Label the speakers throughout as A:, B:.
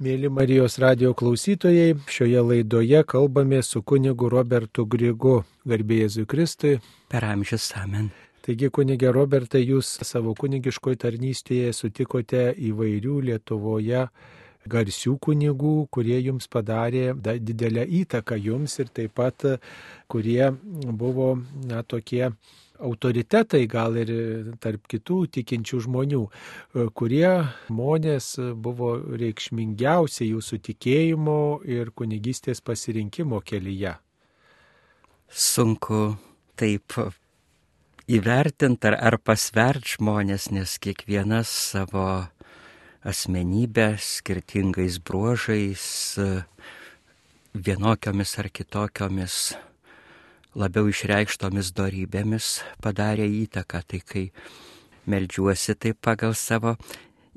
A: Mėly Marijos radio klausytojai, šioje laidoje kalbame su kunigu Robertu Grigu, garbėjai Jėzui Kristui.
B: Per amžius amen.
A: Taigi, kunigė Robertai, jūs savo kunigiškoje tarnystėje sutikote įvairių Lietuvoje garsių kunigų, kurie jums padarė didelę įtaką jums ir taip pat kurie buvo na, tokie autoritetai gal ir tarp kitų tikinčių žmonių, e, kurie žmonės buvo reikšmingiausi jūsų tikėjimo ir kunigystės pasirinkimo kelyje.
B: Sunku taip įvertinti ar, ar pasvert žmonės, nes kiekvienas savo asmenybę skirtingais bruožais, vienokiomis ar kitokiomis labiau išreikštomis darybėmis padarė įtaką. Tai kai melžiuosi taip pagal savo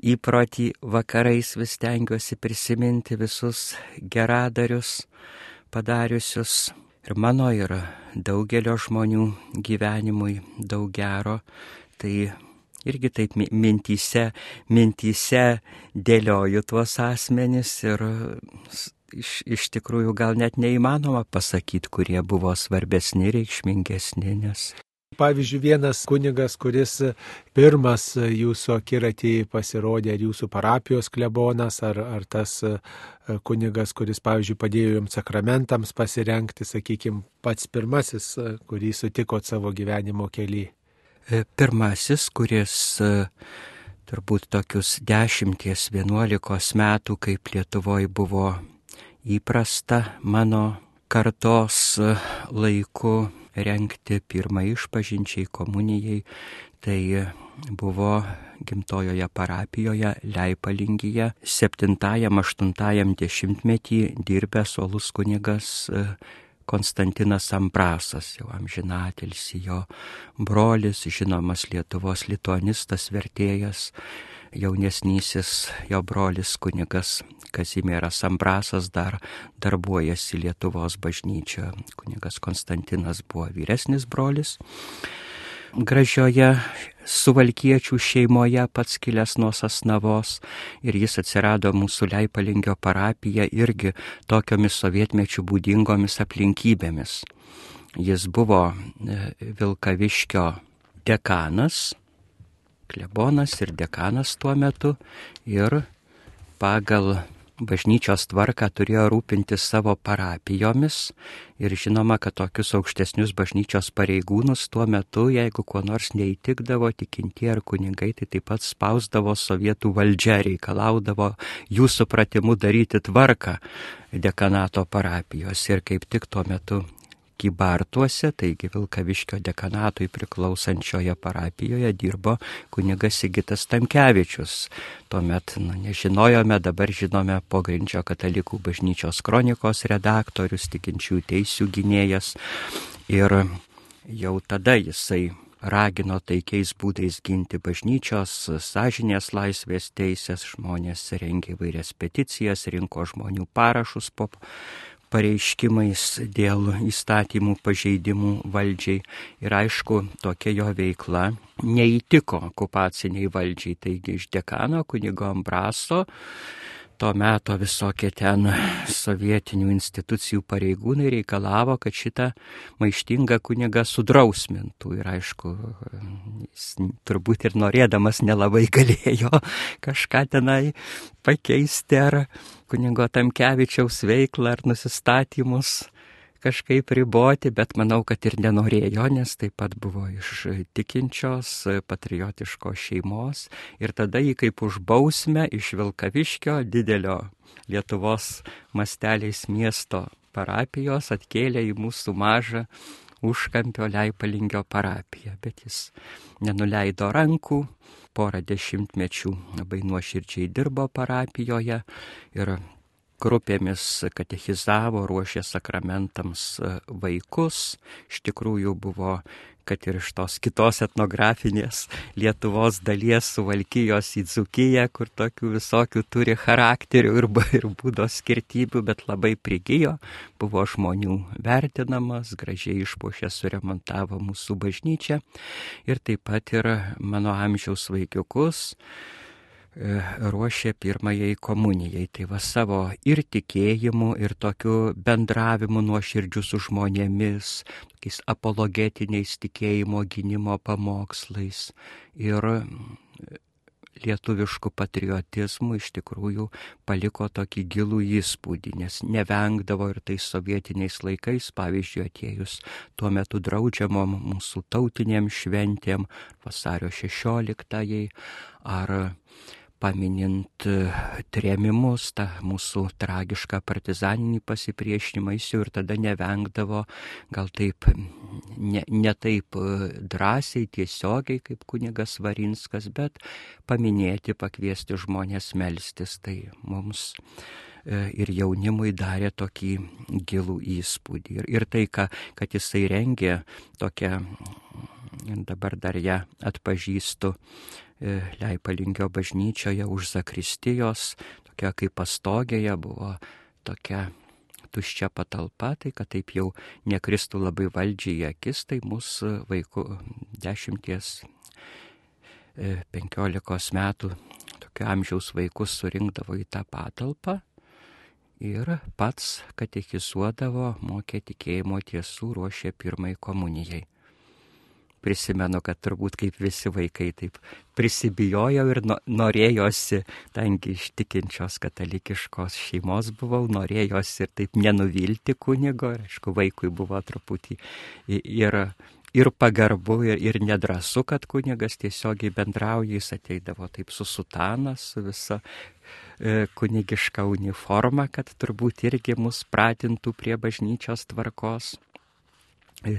B: įprotį vakarais vis tengiuosi prisiminti visus geradarius padariusius. Ir mano yra daugelio žmonių gyvenimui daug gero. Tai irgi taip mintyse, mintyse dėlioju tuos asmenis ir iš, iš tikrųjų gal net neįmanoma pasakyti, kurie buvo svarbesni, reikšmingesni, nes
A: Pavyzdžiui, vienas kunigas, kuris pirmas jūsų akiratį pasirodė, ar jūsų parapijos klebonas, ar, ar tas kunigas, kuris, pavyzdžiui, padėjo jums sakramentams pasirenkti, sakykime, pats pirmasis, kurį sutikot savo gyvenimo kelyje.
B: Pirmasis, kuris turbūt tokius dešimties, vienuolikos metų, kaip Lietuvoje buvo įprasta mano kartos e, laiku renkti pirmą išpažinčiai komunijai, tai buvo gimtojoje parapijoje Leipalingyje 7-8 dešimtmetį dirbęs olus kunigas e, Konstantinas Ambrasas, jau amžinatelis, jo brolis, žinomas Lietuvos lituanistas, vertėjas, jaunesnysis jo brolis kunigas Kazimieras Ambrasas dar darbuojasi Lietuvos bažnyčioje. Kunigas Konstantinas buvo vyresnis brolis. Gražioje suvalkiečių šeimoje pats kilęs nuo Sasnavos ir jis atsirado mūsų Leipalingio parapija irgi tokiomis sovietmečių būdingomis aplinkybėmis. Jis buvo e, Vilkaviškio dekanas, klebonas ir dekanas tuo metu ir pagal bažnyčios tvarką turėjo rūpinti savo parapijomis ir žinoma, kad tokius aukštesnius bažnyčios pareigūnus tuo metu, jeigu kuo nors neįtikdavo tikintie ar kunigai, tai taip pat spausdavo sovietų valdžia, reikalaudavo jų supratimu daryti tvarką dekanato parapijos. Ir kaip tik tuo metu Kybartuose, taigi Vilkaviškio dekanatui priklausančioje parapijoje dirbo kunigas Sigitas Tamkevičius. Tuomet nu, nežinojome, dabar žinome pogrindžio katalikų bažnyčios kronikos redaktorius, tikinčių teisų gynėjas. Ir jau tada jisai ragino taikiais būdais ginti bažnyčios, sąžinės laisvės teisės, žmonės rengė vairias peticijas, rinko žmonių parašus po pareiškimais dėl įstatymų pažeidimų valdžiai. Ir aišku, tokia jo veikla neįtiko okupaciniai valdžiai. Taigi iš dekano kunigo Ambraso to meto visokie ten sovietinių institucijų pareigūnai reikalavo, kad šitą maištingą kunigą sudrausmintų. Ir aišku, jis turbūt ir norėdamas nelabai galėjo kažką tenai pakeisti ar kunigo Tamkevičiaus veiklą ar nusistatymus kažkaip riboti, bet manau, kad ir nenorėjo, nes taip pat buvo iš tikinčios, patriotiškos šeimos. Ir tada jį kaip užbausmę iš Vilkaviškio didelio Lietuvos masteliais miesto parapijos atkėlė į mūsų mažą užkampio Leipalingio parapiją. Bet jis nenuleido rankų, porą dešimtmečių labai nuoširdžiai dirbo parapijoje ir grupėmis katechizavo, ruošė sakramentams e, vaikus. Iš tikrųjų buvo, kad ir iš tos kitos etnografinės Lietuvos dalies suvalkyjos į Dzukiją, kur tokių visokių turi charakterių ir, ir būdo skirtybių, bet labai prigijo, buvo žmonių vertinamas, gražiai išpuošė, suremontavo mūsų bažnyčią ir taip pat ir mano amžiaus vaikiukus ruošė pirmajai komunijai. Tai va savo ir tikėjimu, ir tokiu bendravimu nuoširdžiu su žmonėmis, tokiais apologetiniais tikėjimo gynimo pamokslais. Ir lietuviškų patriotizmų iš tikrųjų paliko tokį gilų įspūdį, nes nevengdavo ir tais sovietiniais laikais, pavyzdžiui, atėjus tuo metu draudžiamom mūsų tautiniam šventėm, vasario 16-ąjai, ar paminint e, trėmimus, tą mūsų tragišką partizaninį pasipriešinimą, jis jau ir tada nevengdavo, gal taip, ne, ne taip e, drąsiai, tiesiogiai kaip kunigas Varinskas, bet paminėti, pakviesti žmonės melstis, tai mums e, ir jaunimui darė tokį gilų įspūdį. Ir, ir tai, ką, kad jisai rengė tokią, dabar dar ją atpažįstu, Leipalingio bažnyčioje už Zakristijos, tokia kaip pastogėje buvo tokia tuščia patalpa, tai kad taip jau nekristų labai valdžiai į akis, tai mūsų vaikų dešimties, e, penkiolikos metų tokio amžiaus vaikus surinkdavo į tą patalpą ir pats katechizuodavo, mokė tikėjimo tiesų, ruošė pirmai komunijai prisimenu, kad turbūt kaip visi vaikai taip prisibijojau ir no, norėjosi, tangi iš tikinčios katalikiškos šeimos buvau, norėjosi ir taip nenuvilti kunigo, ir aišku, vaikui buvo truputį ir, ir pagarbu, ir, ir nedrasu, kad kunigas tiesiogiai bendrauja, jis ateidavo taip su sutana, su visa e, kunigiška uniforma, kad turbūt irgi mus pratintų prie bažnyčios tvarkos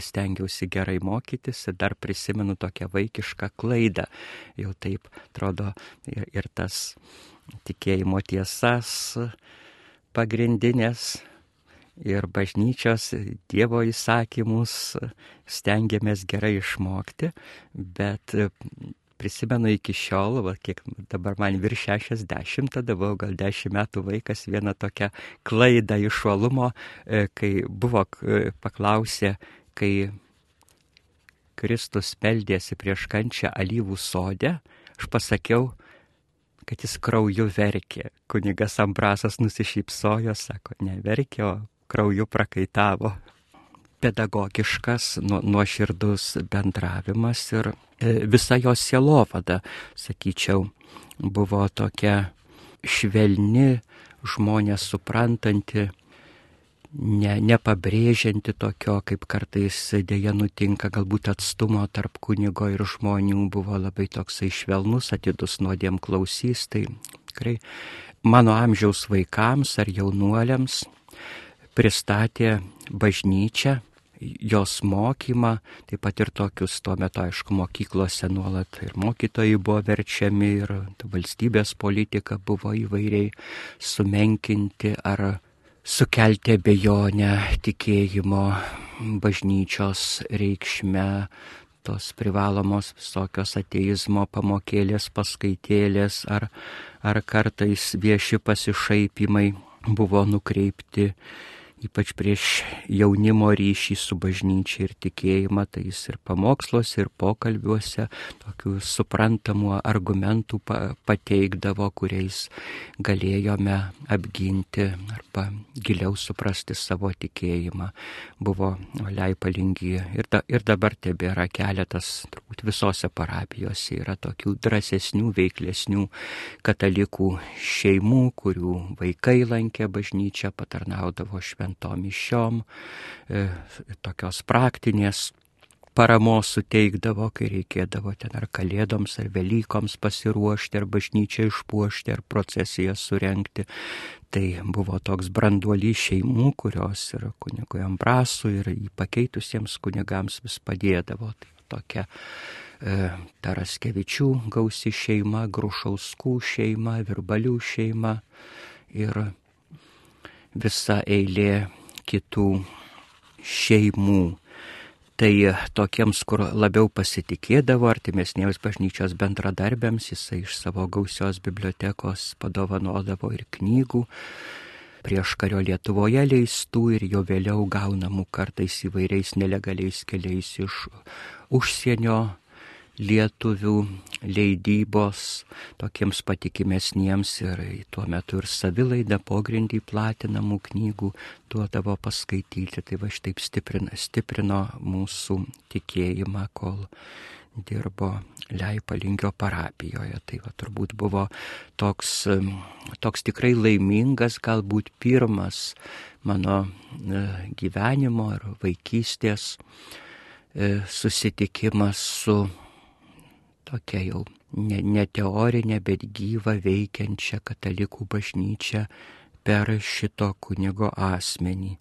B: stengiausi gerai mokytis ir dar prisimenu tokią vaikišką klaidą. Jau taip atrodo ir, ir tas tikėjimo tiesas pagrindinės ir bažnyčios Dievo įsakymus stengiamės gerai išmokti, bet prisimenu iki šiol, va, kiek dabar man virš 60, tada buvau gal 10 metų vaikas, vieną tokią klaidą iš uolumo, e, kai buvo paklausę kai Kristus meldėsi prieš kančią alyvų sodę, aš pasakiau, kad jis krauju verkė. Kunigas Ambrasas nusišypsojo, sako, ne verkė, o krauju prakaitavo. Pedagogiškas, nu, nuoširdus bendravimas ir e, visa jo sielovada, sakyčiau, buvo tokia švelni, žmonės suprantanti, ne, nepabrėžianti tokio, kaip kartais dėja nutinka, galbūt atstumo tarp kunigo ir žmonių buvo labai toksai švelnus, atidus nuodėm klausys, tai tikrai mano amžiaus vaikams ar jaunuoliams pristatė bažnyčią, jos mokymą, taip pat ir tokius tuo metu, aišku, mokyklose nuolat ir mokytojai buvo verčiami ir valstybės politika buvo įvairiai sumenkinti ar sukelti abejonę tikėjimo bažnyčios reikšme, tos privalomos visokios ateizmo pamokėlės, paskaitėlės ar, ar kartais vieši pasišaipimai buvo nukreipti ypač prieš jaunimo ryšį su bažnyčia ir tikėjimą, tai jis ir pamoksluose, ir pokalbiuose tokių suprantamų argumentų pateikdavo, kuriais galėjome apginti arba giliau suprasti savo tikėjimą. Buvo leipalingi ir, da, ir dabar tebėra keletas, turbūt visose parapijose yra tokių drąsesnių, veiklesnių katalikų šeimų, kurių vaikai lankė bažnyčią, patarnaudavo šventą šventom mišiom, e, tokios praktinės paramos suteikdavo, kai reikėdavo ten ar kalėdoms, ar Velykoms pasiruošti, ar bažnyčią išpuošti, ar procesiją surenkti. Tai buvo toks branduolys šeimų, kurios ir kunigui Ambrasui, ir jį pakeitusiems kunigams vis padėdavo. Tai tokia e, Taraskevičių gausi šeima, Grušauskų šeima, Virbalių šeima. Ir visa eilė kitų šeimų. Tai tokiems, kur labiau pasitikėdavo artimesniems bažnyčios bendradarbėms, jisai iš savo gausios bibliotekos padovanodavo ir knygų prieš kario Lietuvoje leistų ir jo vėliau gaunamų kartais įvairiais nelegaliais keliais iš užsienio lietuvių leidybos tokiems patikimesniems ir tuo metu ir savilaida pogrindį platinamų knygų duodavo paskaityti. Tai va šitaip stiprino, stiprino mūsų tikėjimą, kol dirbo Leipalingio parapijoje. Tai va turbūt buvo toks, toks tikrai laimingas, galbūt pirmas mano e, gyvenimo ar vaikystės e, susitikimas su tokia jau ne, ne teorinė, bet gyva veikiančia katalikų bažnyčia per šito kunigo asmenį.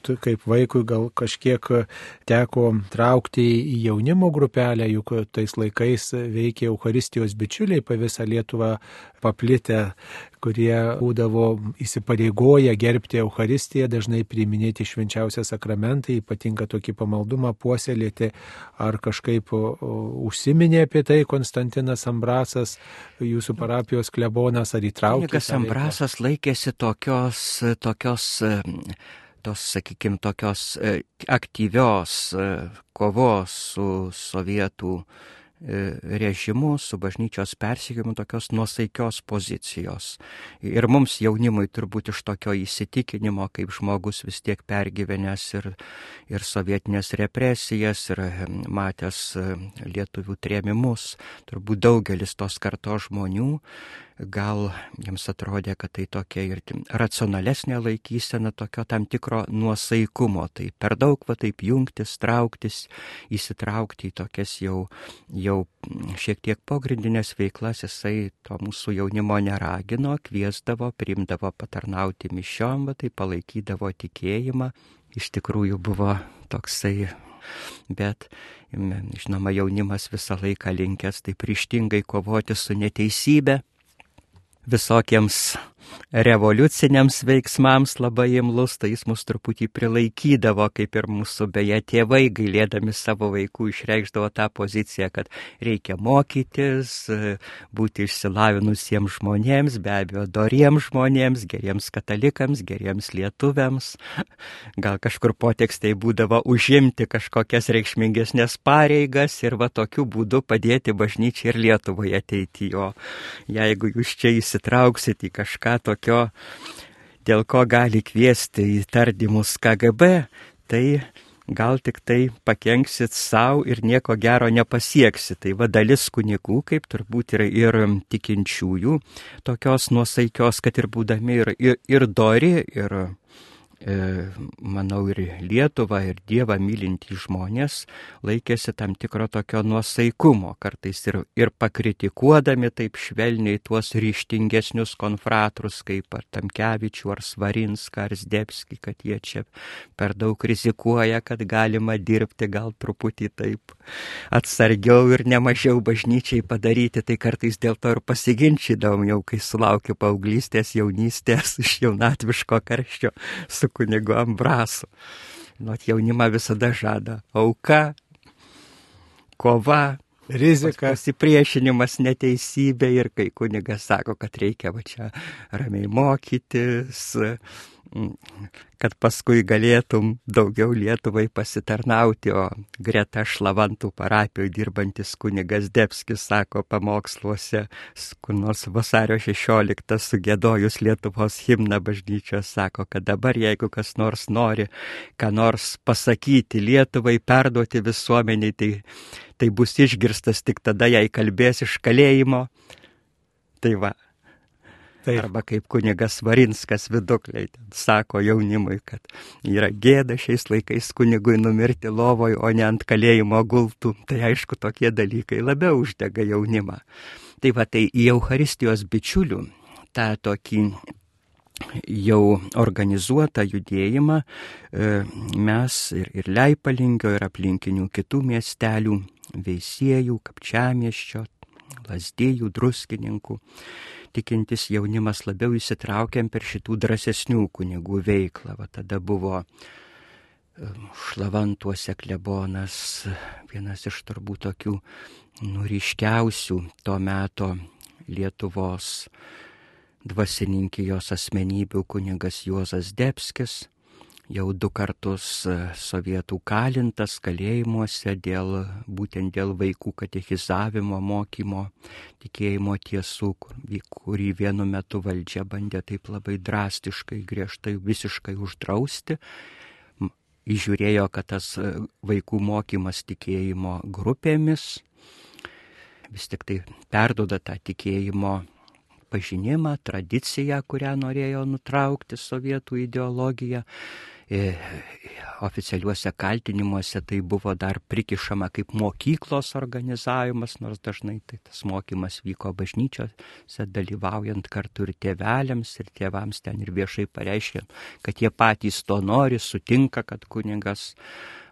A: Turbūt kaip vaikui gal kažkiek teko traukti į jaunimo grupelę, juk tais laikais veikė Euharistijos bičiuliai pa visą Lietuvą paplitę, kurie būdavo įsipareigoję gerbti Euharistiją, dažnai priiminėti švenčiausią sakramentą, ypatinga tokį pamaldumą puoselėti, ar kažkaip užsiminė apie tai Konstantinas Ambrasas, jūsų parapijos klebonas, ar įtraukė.
B: Kunigas Ambrasas laikėsi tokios, tokios tos, sakykime, tokios e, aktyvios e, kovos su sovietų e, režimu, su bažnyčios persikėjimu tokios nuosaikios pozicijos. Ir mums jaunimui turbūt iš tokio įsitikinimo, kaip žmogus vis tiek pergyvenęs ir, ir sovietinės represijas, ir matęs lietuvių trėmimus, turbūt daugelis tos kartos žmonių gal jiems atrodė, kad tai tokia ir racionalesnė laikysena, tokio tam tikro nuosaikumo. Tai per daug va taip jungtis, trauktis, įsitraukti į tokias jau, jau šiek tiek pogrindinės veiklas, jisai to mūsų jaunimo neragino, kviesdavo, primdavo patarnauti mišiom, va tai palaikydavo tikėjimą. Iš tikrųjų buvo toksai bet, žinoma, jaunimas visą laiką linkęs taip ryštingai kovoti su neteisybė, visokiems revoliuciniams veiksmams labai imlus, tai jis mus truputį prilaikydavo, kaip ir mūsų beje tėvai, gailėdami savo vaikų, išreikšdavo tą poziciją, kad reikia mokytis, būti išsilavinusiems žmonėms, be abejo, doriems žmonėms, geriems katalikams, geriems lietuviams. Gal kažkur potekstai būdavo užimti kažkokias reikšmingesnės pareigas ir va tokiu būdu padėti bažnyčiai ir Lietuvoje ateityje. Jeigu jūs čia įsitrauksit į kažką tokio, dėl ko gali kviesti į tardymus KGB, tai gal tik tai pakenksit savo ir nieko gero nepasieksi. Tai va dalis kunigų, kaip turbūt yra ir tikinčiųjų, tokios nuosaikios, kad ir būdami ir, ir, ir dori, ir, manau, ir Lietuvą, ir Dievą mylintys žmonės laikėsi tam tikro tokio nuosaikumo, kartais ir, ir pakritikuodami taip švelniai tuos ryštingesnius konfratrus, kaip ar Tamkevičių, ar Svarinską, ar Zdebskį, kad jie čia per daug rizikuoja, kad galima dirbti gal truputį taip atsargiau ir nemažiau bažnyčiai padaryti, tai kartais dėl to ir pasiginčydavom jau, kai sulaukiu paauglystės, jaunystės, iš jaunatviško karščio su kunigu Ambrasu. Nuot jaunimą visada žada auka, kova,
A: rizika.
B: Pasipriešinimas neteisybė ir kai kunigas sako, kad reikia va čia ramiai mokytis, kad paskui galėtum daugiau Lietuvai pasitarnauti, o greta šlavantų parapijoje dirbantis kunigas Debskis sako pamoksluose, kur nors vasario 16 sugėdojus Lietuvos himną bažnyčios, sako, kad dabar jeigu kas nors nori, ką nors pasakyti Lietuvai, perduoti visuomeniai, tai, tai bus išgirstas tik tada, jei kalbės iš kalėjimo. Tai va, Taip. Arba kaip kunigas Varinskas vidukliai sako jaunimui, kad yra gėda šiais laikais kunigui numirti lovoje, o ne ant kalėjimo gultų. Tai aišku, tokie dalykai labiau uždega jaunimą. Tai va, tai į Euharistijos bičiulių tą tokį jau organizuotą judėjimą e, mes ir, ir Leipalingio, ir aplinkinių kitų miestelių, Veisiejų, Kapčiamieščio, Lasdėjų, Druskininkų tikintis jaunimas labiau įsitraukiam per šitų drąsesnių kunigų veiklą. Va tada buvo šlavantuose klebonas, vienas iš turbūt tokių nuriškiausių to meto Lietuvos dvasininkijos asmenybių kunigas Juozas Debskis jau du kartus e, sovietų kalintas kalėjimuose dėl, būtent dėl vaikų katechizavimo, mokymo, tikėjimo tiesų, kurį vienu metu valdžia bandė taip labai drastiškai, griežtai, visiškai uždrausti. Įžiūrėjo, kad tas e, vaikų mokymas tikėjimo grupėmis vis tik tai perdoda tą tikėjimo pažinimą, tradiciją, kurią norėjo nutraukti sovietų ideologija oficialiuose kaltinimuose tai buvo dar prikišama kaip mokyklos organizavimas, nors dažnai tai tas mokymas vyko bažnyčiose, dalyvaujant kartu ir tėveliams, ir tėvams ten ir viešai pareiškė, kad jie patys to nori, sutinka, kad kuningas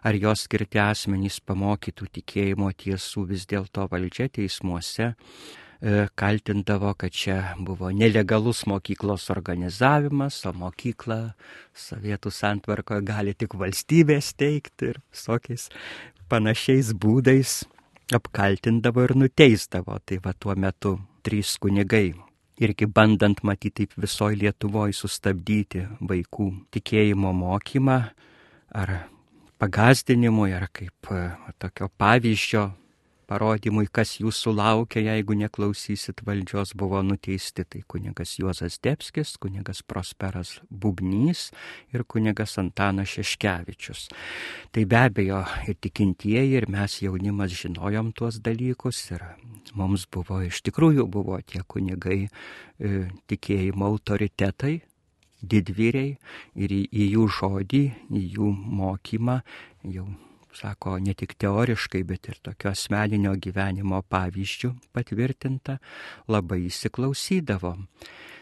B: ar jos skirti asmenys pamokytų tikėjimo tiesų. Vis dėlto valdžia teismuose E, kaltindavo, kad čia buvo nelegalus mokyklos organizavimas, o mokykla Sovietų santvarkoje gali tik valstybės teikti ir visokiais panašiais būdais apkaltindavo ir nuteisdavo. Tai va tuo metu trys kunigai irgi bandant matyti taip visoje Lietuvoje sustabdyti vaikų tikėjimo mokymą ar pagazdinimui, ar kaip e, tokio pavyzdžio parodymui, kas jūsų laukia, jeigu neklausysit valdžios, buvo nuteisti. Tai kunigas Juozas Debskis, kunigas Prosperas Bubnys ir kunigas Antanas Šeškevičius. Tai be abejo ir tikintieji, ir mes jaunimas žinojom tuos dalykus ir mums buvo iš tikrųjų buvo tie kunigai e, tikėjimo autoritetai, didvyriai ir į, į jų žodį, į jų mokymą jau sako, ne tik teoriškai, bet ir tokio asmeninio gyvenimo pavyzdžių patvirtinta, labai įsiklausydavom.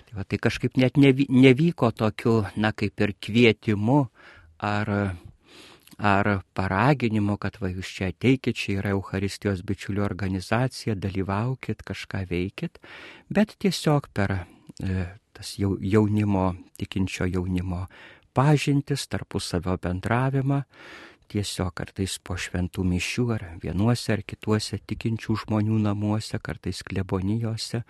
B: Tai, va, tai kažkaip net nevyko tokiu, na kaip ir kvietimu ar, ar paraginimu, kad va jūs čia ateikit, čia yra Euharistijos bičiulių organizacija, dalyvaukit, kažką veikit, bet tiesiog per e, tas jaunimo, tikinčio jaunimo pažintis, tarpusavio bendravimą, tiesiog kartais po šventų mišių ar vienuose ar kituose tikinčių žmonių namuose, kartais klebonijose.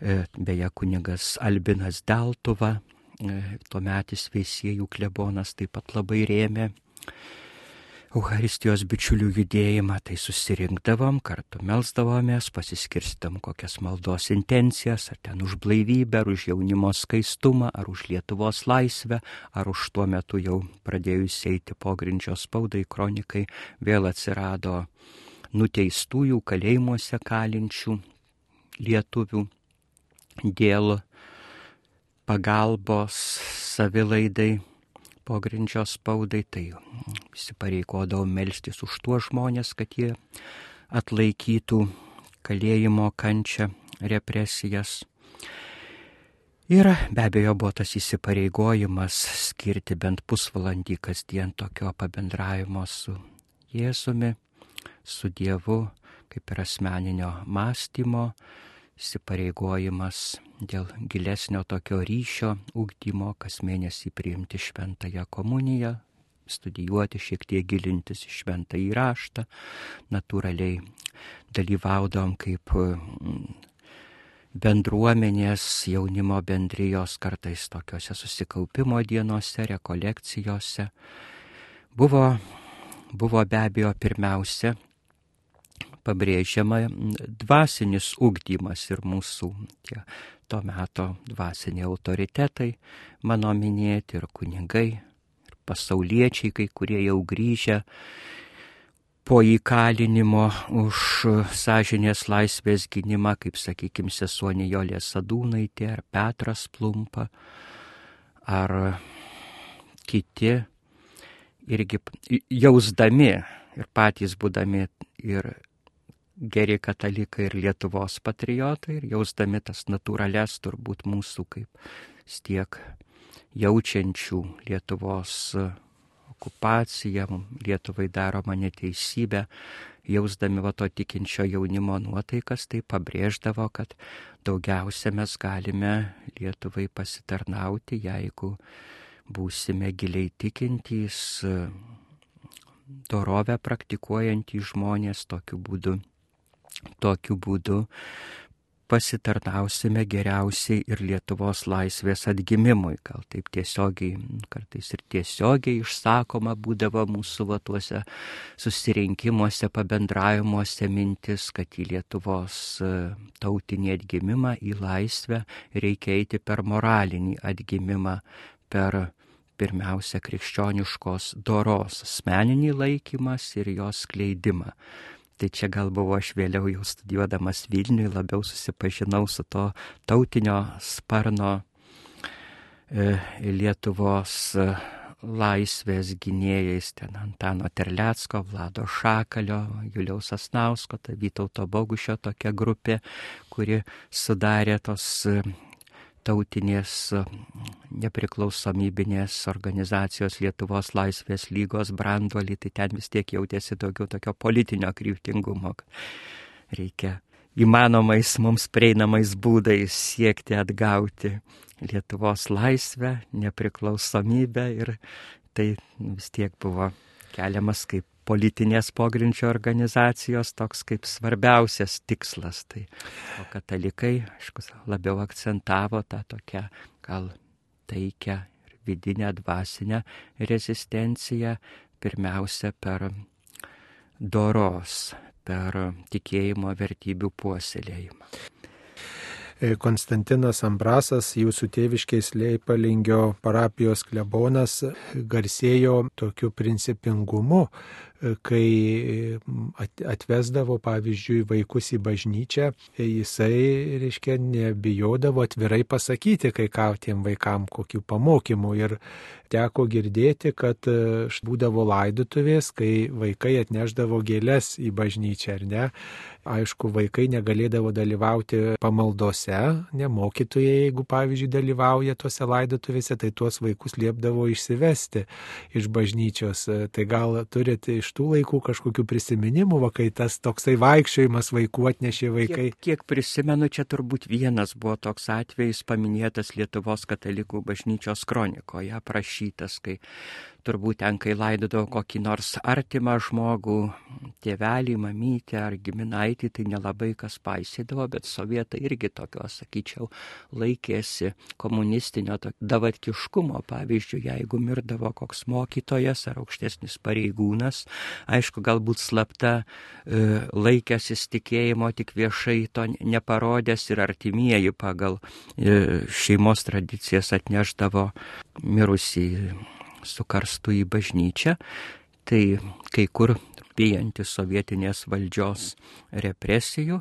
B: E, beje, kunigas Albinas Deltuva, e, tuometis veisėjų klebonas, taip pat labai rėmė Euharistijos bičiulių judėjimą, tai susirinkdavom, kartu melzdavomės, pasiskirstam kokias maldos intencijas, ar ten už blaivybę, ar už jaunimo skaistumą, ar už Lietuvos laisvę, ar už tuo metu jau pradėjus eiti pogrindžio spaudai, kronikai, vėl atsirado nuteistųjų kalėjimuose kalinčių lietuvių dėl pagalbos savilaidai pogrindžio spaudai, tai įsipareigodavo melstis už tuos žmonės, kad jie atlaikytų kalėjimo kančią, represijas. Ir be abejo buvo tas įsipareigojimas skirti bent pusvalandį kasdien tokio pabendravimo su Jėzumi, su Dievu, kaip ir asmeninio mąstymo, įsipareigojimas dėl gilesnio tokio ryšio ugdymo, kas mėnesį priimti šventąją komuniją, studijuoti, šiek tiek gilintis į šventą įraštą, natūraliai dalyvaudom kaip mm, bendruomenės jaunimo bendrijos kartais tokiuose susikaupimo dienose, rekolekcijose. Buvo, buvo be abejo pirmiausia pabrėžiama dvasinis ugdymas ir mūsų tie to meto dvasiniai autoritetai, mano minėti ir kunigai, pasauliečiai, kai kurie jau grįžę po įkalinimo už sąžinės laisvės gynimą, kaip sakykime, sesuonė Jolė Sadūnaitė ar Petras Plumpa ar kiti irgi jausdami ir patys būdami ir geri katalikai ir Lietuvos patriotai ir jausdami tas natūrales turbūt mūsų kaip tiek jaučiančių Lietuvos okupaciją, Lietuvai daromą neteisybę, jausdami va to tikinčio jaunimo nuotaikas, tai pabrėždavo, kad daugiausia mes galime Lietuvai pasitarnauti, jeigu būsime giliai tikintys, dorovę praktikuojantys žmonės tokiu būdu. Tokiu būdu pasitarnausime geriausiai ir Lietuvos laisvės atgimimui. Gal taip tiesiogiai, kartais ir tiesiogiai išsakoma būdavo mūsų vatuose susirinkimuose, pabendravimuose mintis, kad į Lietuvos e, tautinį atgimimą, į laisvę reikia eiti per moralinį atgimimą, per pirmiausia krikščioniškos doros asmeninį laikymas ir jos kleidimą. Tai čia gal buvo aš vėliau jau studijuodamas Vilniui, labiau susipažinau su to tautinio sparno e, Lietuvos e, laisvės gynėjais, ten Antano Terlecko, Vlado Šakalio, Juliaus Asnausko, tai Vytauto Bogušio tokia grupė, kuri sudarė tos tautinės nepriklausomybinės organizacijos Lietuvos laisvės lygos branduolį, tai ten vis tiek jautėsi daugiau tokio politinio kryptingumo. Reikia įmanomais mums prieinamais būdais siekti atgauti Lietuvos laisvę, nepriklausomybę ir tai vis tiek buvo keliamas kaip politinės pogrindžio organizacijos toks kaip svarbiausias tikslas. Tai, o katalikai, aišku, labiau akcentavo tą tokią gal taikę ir vidinę dvasinę rezistenciją, pirmiausia per doros, per tikėjimo vertybių puoselėjimą.
A: E, Konstantinas Ambrasas, jūsų tėviškės Leipalingio parapijos klebonas, garsėjo tokiu principingumu, kai atvesdavo, pavyzdžiui, vaikus į bažnyčią, jisai, reiškia, nebijodavo atvirai pasakyti kai ką tiem vaikam, kokių pamokymų. Ir teko girdėti, kad e, būdavo laidutuvės, kai vaikai atneždavo gėlės į bažnyčią, ar ne? Aišku, vaikai negalėdavo dalyvauti pamaldose, ne mokytojai, jeigu, pavyzdžiui, dalyvauja tuose laidotuvėse, tai tuos vaikus liepdavo išsivesti iš bažnyčios. Tai gal turite iš tų laikų kažkokių prisiminimų, va, kai tas toksai vaikščiojimas vaikų atnešė vaikai?
B: Kiek, kiek prisimenu, čia turbūt vienas buvo toks atvejis paminėtas Lietuvos katalikų bažnyčios kronikoje, aprašytas, kai turbūt ten, kai laidodavo kokį nors artimą žmogų, tėvelį, mamytę ar giminaitį, tai nelabai kas paisydavo, bet sovietai irgi tokio, sakyčiau, laikėsi komunistinio davatkiškumo. Pavyzdžiui, jeigu mirdavo koks mokytojas ar aukštesnis pareigūnas, aišku, galbūt slapta e, laikęsis tikėjimo, tik viešai to neparodęs ir artimieji pagal e, šeimos tradicijas atneždavo mirusį su karstu į bažnyčią, tai kai kur bijantis sovietinės valdžios represijų,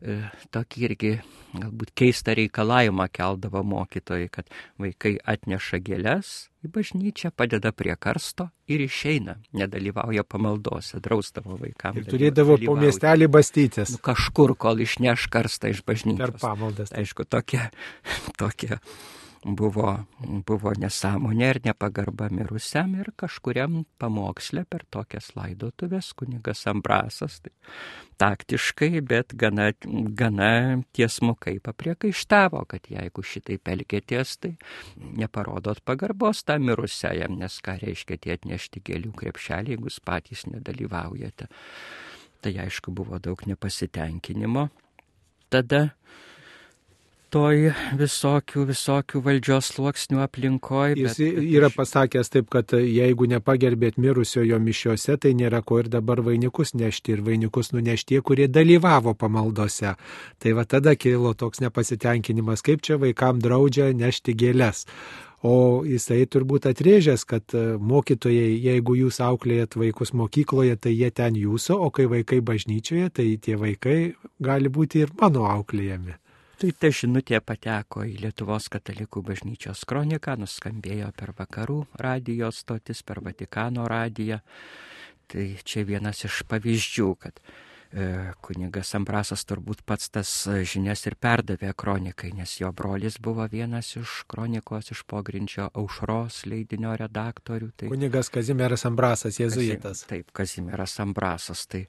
B: e, tokį irgi galbūt keistą reikalavimą keldavo mokytojai, kad vaikai atneša gėlės į bažnyčią, padeda prie karsto ir išeina, nedalyvauja pamaldose, draustavo vaikams.
A: Ir turėdavo po miestelį bastytis.
B: Nu, kažkur, kol išneš karstą iš bažnyčios.
A: Per pamaldas.
B: Aišku, tokia, tokia buvo, buvo nesąmonė ir nepagarba mirusiam ir kažkuriam pamokslė per tokias laidotuvės kunigas Ambrasas. Tai taktiškai, bet gana, gana tiesmukai papriekaištavo, kad jeigu šitai pelkėties, tai neparodot pagarbos tam mirusiajam, nes ką reiškia tie atnešti gėlių krepšelį, jeigu jūs patys nedalyvaujate. Tai aišku buvo daug nepasitenkinimo. Tada toj visokių, visokių valdžios sluoksnių aplinkoje.
A: Jis bet, yra pasakęs taip, kad jeigu nepagerbėt mirusiojo mišiuose, tai nėra ko ir dabar vainikus nešti ir vainikus nunešti, kurie dalyvavo pamaldose. Tai va tada kilo toks nepasitenkinimas, kaip čia vaikam draudžia nešti gėlės. O jisai turbūt atrėžęs, kad mokytojai, jeigu jūs auklėjat vaikus mokykloje, tai jie ten jūsų, o kai vaikai bažnyčioje, tai tie vaikai gali būti ir mano auklėjami.
B: Tai ta žinutė pateko į Lietuvos katalikų bažnyčios kroniką, nuskambėjo per vakarų radijos stotis, per Vatikano radiją. Tai čia vienas iš pavyzdžių, kad kunigas Ambrasas turbūt pats tas žinias ir perdavė kronikai, nes jo brolis buvo vienas iš kronikos iš pogrindžio aušros leidinio redaktorių.
A: Tai... Kunigas Kazimieras Ambrasas, jėzuitas.
B: Taip, Kazimieras Ambrasas. Tai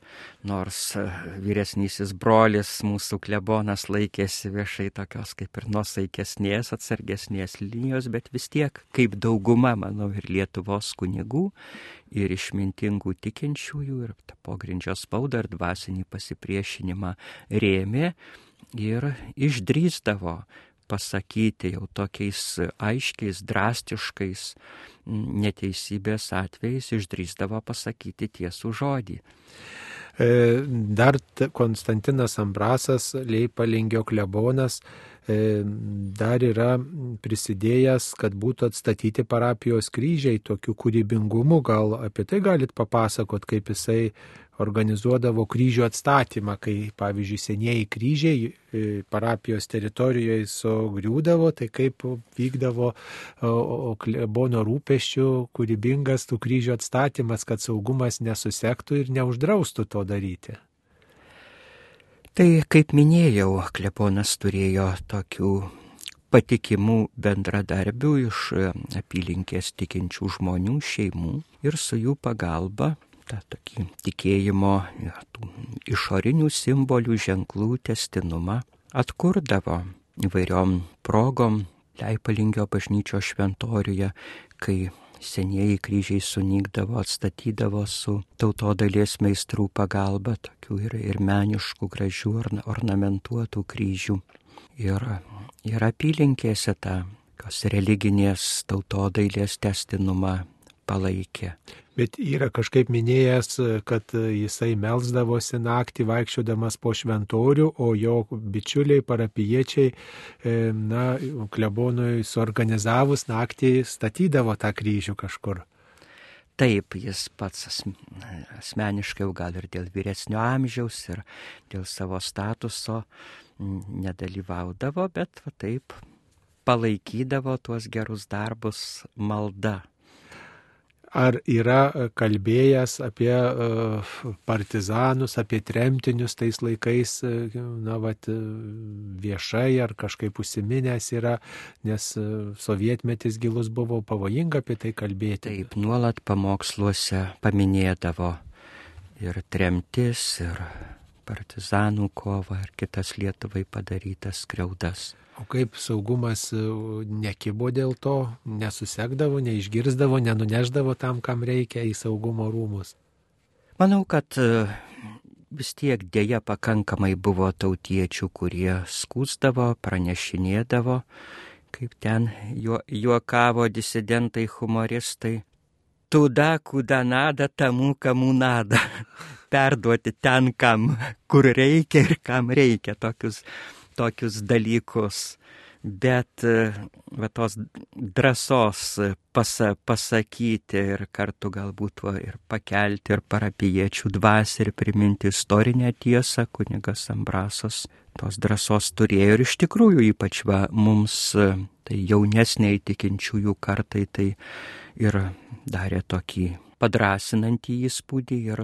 B: nors e, vyresnysis brolis mūsų klebonas laikėsi viešai tokios kaip ir nusaikesnės, atsargesnės linijos, bet vis tiek, kaip dauguma, manau, ir Lietuvos kunigų, ir išmintingų tikinčiųjų, ir pogrindžio spaudą, ir dvasinį pasipriešinimą rėmė ir išdrįsdavo pasakyti jau tokiais aiškiais, drastiškais neteisybės atvejais, išdrįsdavo pasakyti tiesų žodį.
A: E, dar Konstantinas Ambrasas, Leipalingio klebonas, dar yra prisidėjęs, kad būtų atstatyti parapijos kryžiai tokiu kūrybingumu. Gal apie tai galit papasakot, kaip jisai organizuodavo kryžių atstatymą, kai, pavyzdžiui, senieji kryžiai e, parapijos teritorijoje sugriūdavo, tai kaip vykdavo klebono rūpeščių kūrybingas tų kryžių atstatymas, kad saugumas nesusektų ir neuždraustų to daryti.
B: Tai kaip minėjau, Kleponas turėjo tokių patikimų bendradarbių iš e, apylinkės tikinčių žmonių, šeimų ir su jų pagalba tą tokį tikėjimo tų išorinių simbolių ženklų testinumą atkurdavo įvairiom progom Leipalingio bažnyčio šventoriuje, kai senieji kryžiai sunykdavo, atstatydavo su tautodalies meistrų pagalba, tokių ir, ir meniškų, gražių, ornamentuotų kryžių. Ir, ir apylinkėse tą, kas religinės tautodailės testinumą palaikė.
A: Bet yra kažkaip minėjęs, kad jisai melzdavosi naktį vaikščiodamas po šventorių, o jo bičiuliai, parapiečiai, e, na, klebonui suorganizavus naktį statydavo tą kryžių kažkur.
B: Taip, jis pats asmeniškai, gal ir dėl vyresnio amžiaus, ir dėl savo statuso nedalyvaudavo, bet va, taip palaikydavo tuos gerus darbus malda
A: ar yra e, kalbėjęs apie e, partizanus, apie tremtinius tais laikais, e, na, vat, viešai ar kažkaip užsiminęs yra, nes sovietmetis gilus buvo pavojinga apie tai kalbėti.
B: Taip, nuolat pamoksluose paminėdavo ir tremtis, ir partizanų kovą, ir kitas Lietuvai padarytas skriaudas.
A: O kaip saugumas e, nekibo dėl to, nesusekdavo, neišgirzdavo, nenuneždavo tam, kam reikia į saugumo rūmus?
B: Manau, kad e, vis tiek dėja pakankamai buvo tautiečių, kurie skūsdavo, pranešinėdavo, kaip ten juokavo disidentai, humoristai. Tuda, kuda nada, tamų, kamų nada. Perduoti ten, kam, kur reikia ir kam reikia tokius tokius dalykus bet e, va, tos drąsos pasa, pasakyti ir kartu galbūt va, ir pakelti ir parapiečių dvasę ir priminti istorinę tiesą, kunigas Ambrasas tos drąsos turėjo ir iš tikrųjų ypač va, mums, e, tai jaunesniai tikinčiųjų kartai, tai ir darė tokį padrasinantį įspūdį ir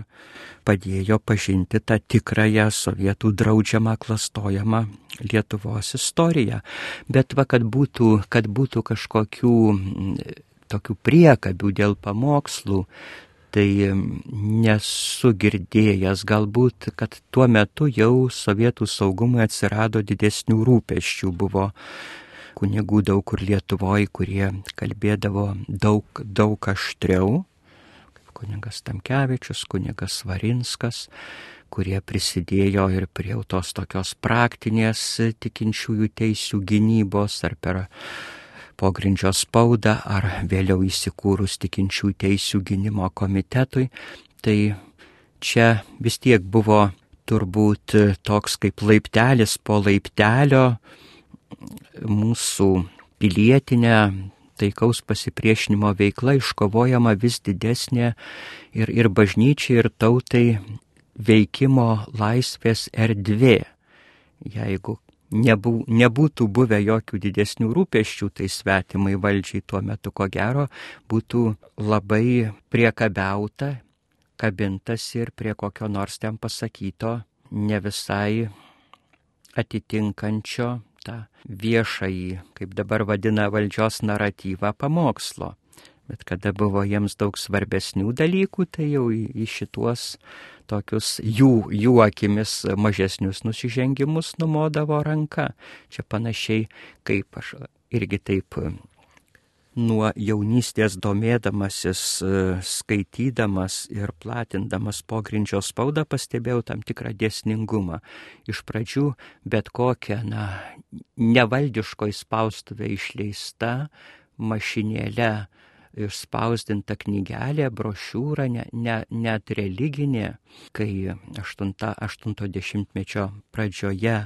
B: padėjo pažinti tą tikrąją sovietų draudžiamą, klastojamą Lietuvos istoriją. Bet va, kad būtų, kad būtų kažkokių tokių priekabių dėl pamokslų, tai nesu girdėjęs, galbūt, kad tuo metu jau sovietų saugumui atsirado didesnių rūpeščių, buvo kunigų daug kur Lietuvoje, kurie kalbėdavo daug, daug aštriau kunigas Tamkevičius, kunigas Varinskas, kurie prisidėjo ir prie tos tokios praktinės tikinčiųjų teisių gynybos ar per pogrindžio spaudą ar vėliau įsikūrus tikinčių teisių gynimo komitetui. Tai čia vis tiek buvo turbūt toks kaip laiptelis po laiptelio mūsų pilietinę taikaus pasipriešinimo veikla iškovojama vis didesnė ir, ir bažnyčiai, ir tautai veikimo laisvės erdvė. Jeigu nebū, nebūtų buvę jokių didesnių rūpeščių, tai svetimai valdžiai tuo metu ko gero būtų labai priekabiauta, kabintas ir prie kokio nors ten pasakyto ne visai atitinkančio tą viešąjį, kaip dabar vadina valdžios naratyvą, pamokslo. Bet kada buvo jiems daug svarbesnių dalykų, tai jau į, į šituos tokius jų, jų akimis mažesnius nusižengimus numodavo ranka. Čia panašiai kaip aš irgi taip nuo jaunystės domėdamasis, e, skaitydamas ir platindamas pogrindžio spaudą pastebėjau tam tikrą dėsningumą. Iš pradžių bet kokia, na, nevaldiško įspaustuvė išleista mašinėle išspausdinta knygelė, brošiūra, ne, ne, net religinė, kai 80-mečio pradžioje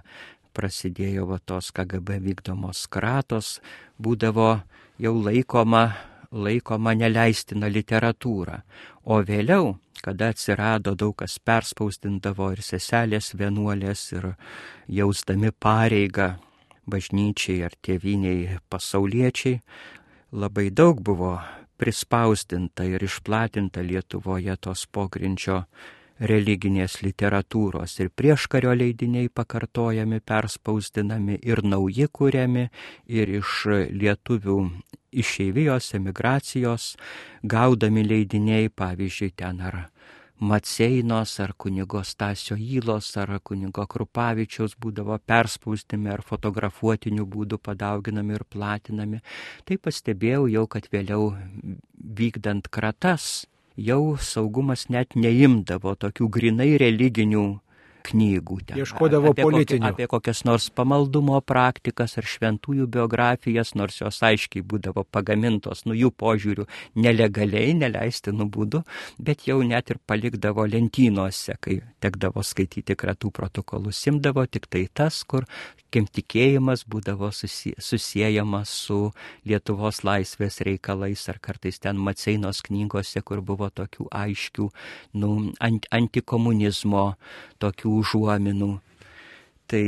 B: prasidėjo va tos KGB vykdomos kratos, būdavo jau laikoma, laikoma neleistina literatūra. O vėliau, kada atsirado daug kas perspausdindavo ir seselės vienuolės ir jausdami pareigą bažnyčiai ar tėviniai pasauliečiai, labai daug buvo prispausdinta ir išplatinta Lietuvoje tos pogrindžio religinės literatūros ir prieškario leidiniai pakartojami, perspausdinami ir nauji kūriami ir iš lietuvių išeivijos, emigracijos gaudami leidiniai, pavyzdžiui, ten ar Maceinos, ar kunigo Stasio Įlos, ar kunigo Krupavičiaus būdavo perspausdami ar fotografuotiniu būdu padauginami ir platinami. Tai pastebėjau jau, kad vėliau vykdant kratas, jau saugumas net neimdavo tokių grinai religinių knygų.
A: Ten, Ieškodavo apie politinių.
B: Kokia, apie kokias nors pamaldumo praktikas ar šventųjų biografijas, nors jos aiškiai būdavo pagamintos, nu jų požiūrių nelegaliai, neleistinų būdų, bet jau net ir palikdavo lentynose, kai tekdavo skaityti kratų protokolus, simdavo tik tai tas, kur kim tikėjimas būdavo susijęjamas su Lietuvos laisvės reikalais ar kartais ten Maceinos knygose, kur buvo tokių aiškių nu, ant, antikomunizmo tokių užuominų. Tai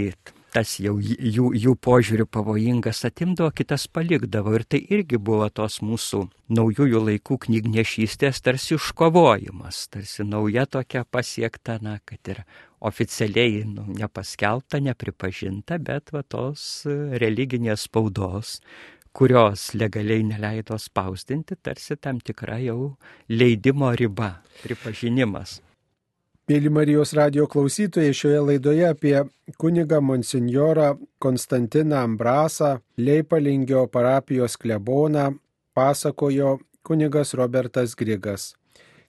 B: tas jau jų, jų požiūrių pavojingas atimdavo, kitas palikdavo. Ir tai irgi buvo tos mūsų naujųjų laikų knygnešystės tarsi iškovojimas, tarsi nauja tokia pasiekta, na, kad ir oficialiai nu, nepaskelbta, nepripažinta, bet va tos religinės spaudos kurios legaliai neleido spausdinti, tarsi tam tikra jau leidimo riba, pripažinimas.
A: Mėly Marijos radio klausytojai, šioje laidoje apie kunigą monsinjorą Konstantiną Ambrasą, Leipalingio parapijos kleboną, pasakojo kunigas Robertas Grigas.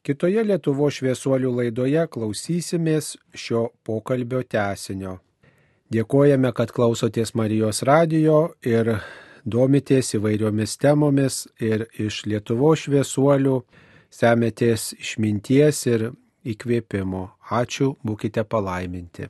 A: Kitoje Lietuvo šviesuolių laidoje klausysimės šio pokalbio tęsinio. Dėkojame, kad klausotės Marijos radio ir domitės įvairiomis temomis ir iš Lietuvo šviesuolių semėtės išminties ir įkvėpimo. Ačiū, būkite palaiminti.